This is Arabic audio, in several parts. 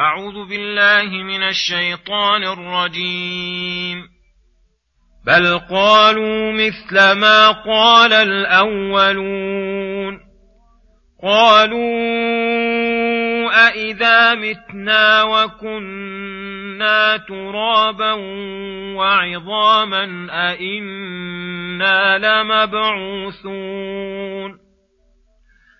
أعوذ بالله من الشيطان الرجيم. بل قالوا مثل ما قال الأولون. قالوا أإذا متنا وكنا ترابا وعظاما أإنا لمبعوثون.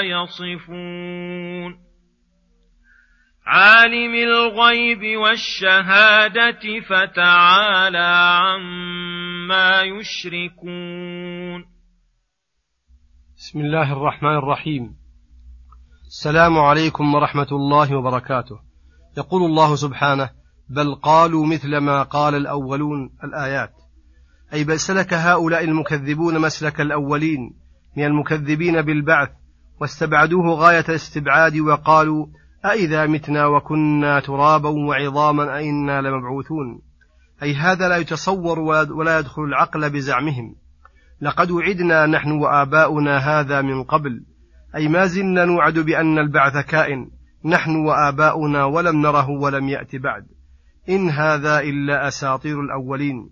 يصفون. عالم الغيب والشهادة فتعالى عما يشركون. بسم الله الرحمن الرحيم. السلام عليكم ورحمة الله وبركاته. يقول الله سبحانه بل قالوا مثل ما قال الأولون الآيات. أي بل سلك هؤلاء المكذبون مسلك الأولين من المكذبين بالبعث واستبعدوه غاية الاستبعاد وقالوا أإذا متنا وكنا ترابا وعظاما أئنا لمبعوثون. أي هذا لا يتصور ولا يدخل العقل بزعمهم. لقد وعدنا نحن وآباؤنا هذا من قبل. أي ما زلنا نوعد بأن البعث كائن. نحن وآباؤنا ولم نره ولم يأت بعد. إن هذا إلا أساطير الأولين.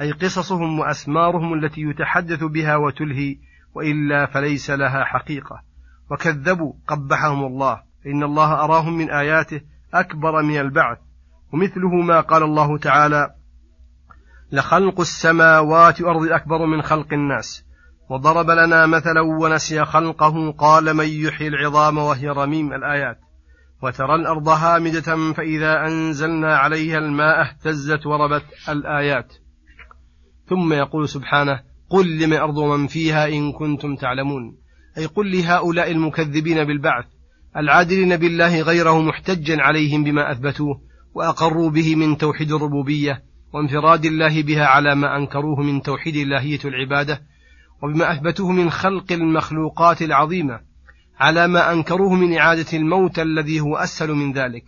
أي قصصهم وأسمارهم التي يتحدث بها وتلهي وإلا فليس لها حقيقة. وكذبوا قبحهم الله. فإن الله أراهم من آياته أكبر من البعث. ومثله ما قال الله تعالى لخلق السماوات والأرض أكبر من خلق الناس. وضرب لنا مثلا ونسي خلقه قال من يحيي العظام وهي رميم الآيات. وترى الأرض هامدة فإذا أنزلنا عليها الماء اهتزت وربت الآيات. ثم يقول سبحانه قل لمن أرض ومن فيها إن كنتم تعلمون. أي قل لهؤلاء المكذبين بالبعث العادلين بالله غيره محتجا عليهم بما أثبتوه وأقروا به من توحيد الربوبية وانفراد الله بها على ما أنكروه من توحيد إلهية العبادة وبما أثبتوه من خلق المخلوقات العظيمة على ما أنكروه من إعادة الموت الذي هو أسهل من ذلك.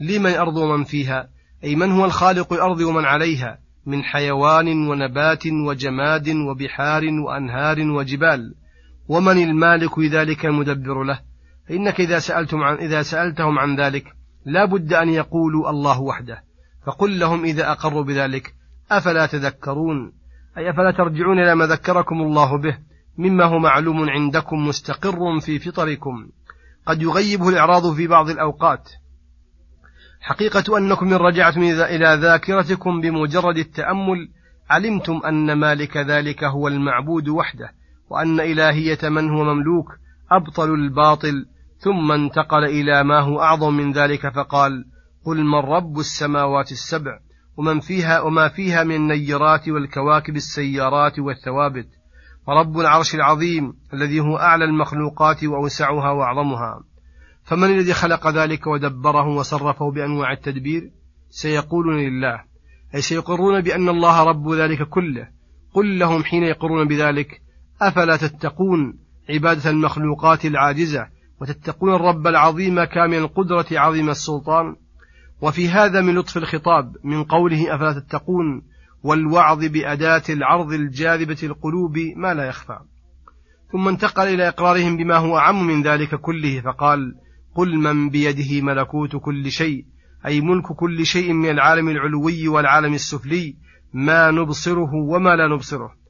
لمن أرض ومن فيها؟ أي من هو الخالق الأرض ومن عليها؟ من حيوان ونبات وجماد وبحار وأنهار وجبال. ومن المالك ذلك المدبر له. فإنك إذا سألتم عن إذا سألتهم عن ذلك لا بد أن يقولوا الله وحده. فقل لهم إذا أقروا بذلك أفلا تذكرون؟ أي أفلا ترجعون إلى ما ذكركم الله به؟ مما هو معلوم عندكم مستقر في فطركم. قد يغيبه الإعراض في بعض الأوقات. حقيقة أنكم إن رجعتم إلى ذاكرتكم بمجرد التأمل علمتم أن مالك ذلك هو المعبود وحده. وأن إلهية من هو مملوك أبطل الباطل ثم انتقل إلى ما هو أعظم من ذلك فقال قل من رب السماوات السبع ومن فيها وما فيها من النيرات والكواكب السيارات والثوابت ورب العرش العظيم الذي هو أعلى المخلوقات وأوسعها وأعظمها. فمن الذي خلق ذلك ودبره وصرفه بأنواع التدبير؟ سيقولون لله. أي سيقرون بأن الله رب ذلك كله. قل لهم حين يقرون بذلك. أفلا تتقون عبادة المخلوقات العاجزة وتتقون الرب العظيم كامل القدرة عظيم السلطان؟ وفي هذا من لطف الخطاب من قوله أفلا تتقون والوعظ بأداة العرض الجاذبة القلوب ما لا يخفى. ثم انتقل إلى إقرارهم بما هو أعم من ذلك كله فقال قل من بيده ملكوت كل شيء أي ملك كل شيء من العالم العلوي والعالم السفلي ما نبصره وما لا نبصره.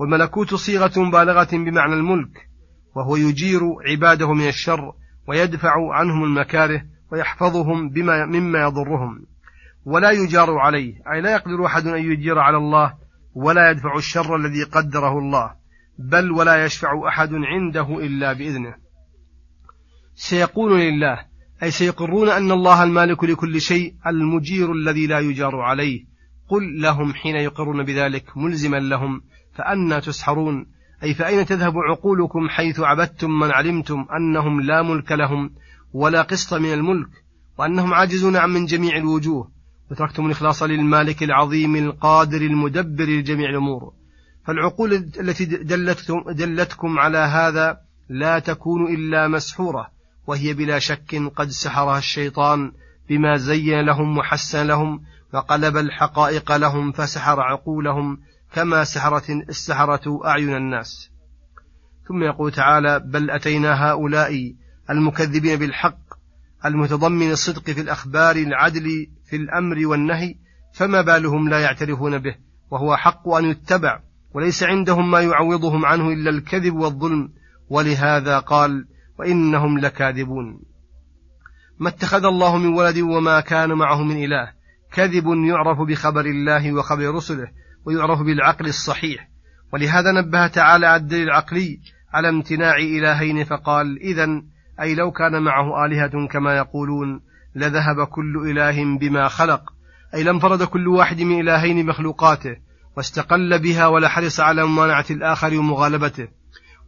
والملكوت صيغة بالغة بمعنى الملك وهو يجير عباده من الشر ويدفع عنهم المكاره ويحفظهم بما مما يضرهم. ولا يجار عليه أي لا يقدر أحد أن يجير على الله ولا يدفع الشر الذي قدره الله بل ولا يشفع أحد عنده إلا بإذنه. سيقول لله أي سيقرون أن الله المالك لكل شيء المجير الذي لا يجار عليه. قل لهم حين يقرون بذلك ملزما لهم فأنى تسحرون. أي فأين تذهب عقولكم حيث عبدتم من علمتم أنهم لا ملك لهم ولا قسط من الملك وأنهم عاجزون عن من جميع الوجوه. وتركتم الإخلاص للمالك العظيم القادر المدبر لجميع الأمور. فالعقول التي دلتكم, دلتكم على هذا لا تكون إلا مسحورة وهي بلا شك قد سحرها الشيطان بما زين لهم وحسن لهم وقلب الحقائق لهم فسحر عقولهم كما سحرت السحرة أعين الناس. ثم يقول تعالى بل أتينا هؤلاء المكذبين بالحق المتضمن الصدق في الأخبار العدل في الأمر والنهي فما بالهم لا يعترفون به وهو حق أن يتبع وليس عندهم ما يعوضهم عنه إلا الكذب والظلم. ولهذا قال وإنهم لكاذبون. ما اتخذ الله من ولد وما كان معه من إله. كذب يعرف بخبر الله وخبر رسله. ويعرف بالعقل الصحيح. ولهذا نبه تعالى على الدليل العقلي على امتناع إلهين فقال إذا أي لو كان معه آلهة كما يقولون لذهب كل إله بما خلق أي لانفرد كل واحد من إلهين مخلوقاته واستقل بها ولحرص على ممانعة الآخر ومغالبته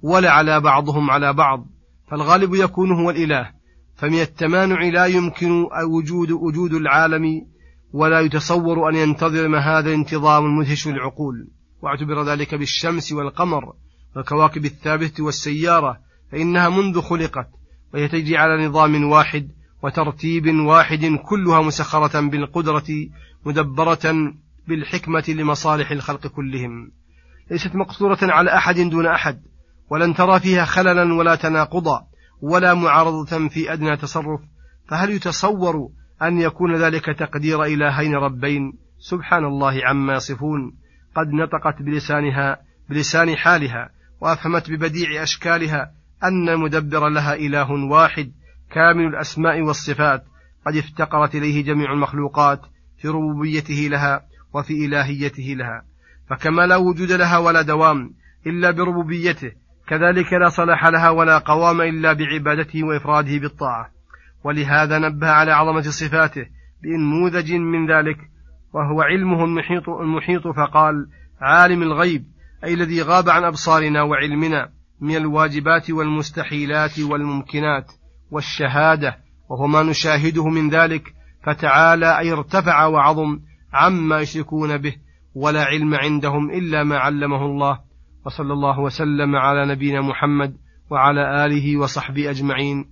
ولا على بعضهم على بعض فالغالب يكون هو الإله. فمن التمانع لا يمكن وجود وجود العالم ولا يتصور أن ينتظم هذا الانتظام المدهش للعقول واعتبر ذلك بالشمس والقمر والكواكب الثابتة والسيارة فإنها منذ خلقت وهي تجري على نظام واحد وترتيب واحد كلها مسخرة بالقدرة مدبرة بالحكمة لمصالح الخلق كلهم. ليست مقصورة على أحد دون أحد ولن ترى فيها خللا ولا تناقضا ولا معارضة في أدنى تصرف. فهل يتصور أن يكون ذلك تقدير إلهين ربين. سبحان الله عما يصفون. قد نطقت بلسانها بلسان حالها وأفهمت ببديع أشكالها أن المدبر لها إله واحد كامل الأسماء والصفات. قد افتقرت إليه جميع المخلوقات في ربوبيته لها وفي إلهيته لها. فكما لا وجود لها ولا دوام إلا بربوبيته كذلك لا صلاح لها ولا قوام إلا بعبادته وإفراده بالطاعة. ولهذا نبه على عظمة صفاته بنموذج من ذلك وهو علمه المحيط, المحيط فقال عالم الغيب أي الذي غاب عن أبصارنا وعلمنا من الواجبات والمستحيلات والممكنات والشهادة وهو ما نشاهده من ذلك فتعالى أي ارتفع وعظم عما يشركون به ولا علم عندهم إلا ما علمه الله وصلى الله وسلم على نبينا محمد وعلى آله وصحبه أجمعين.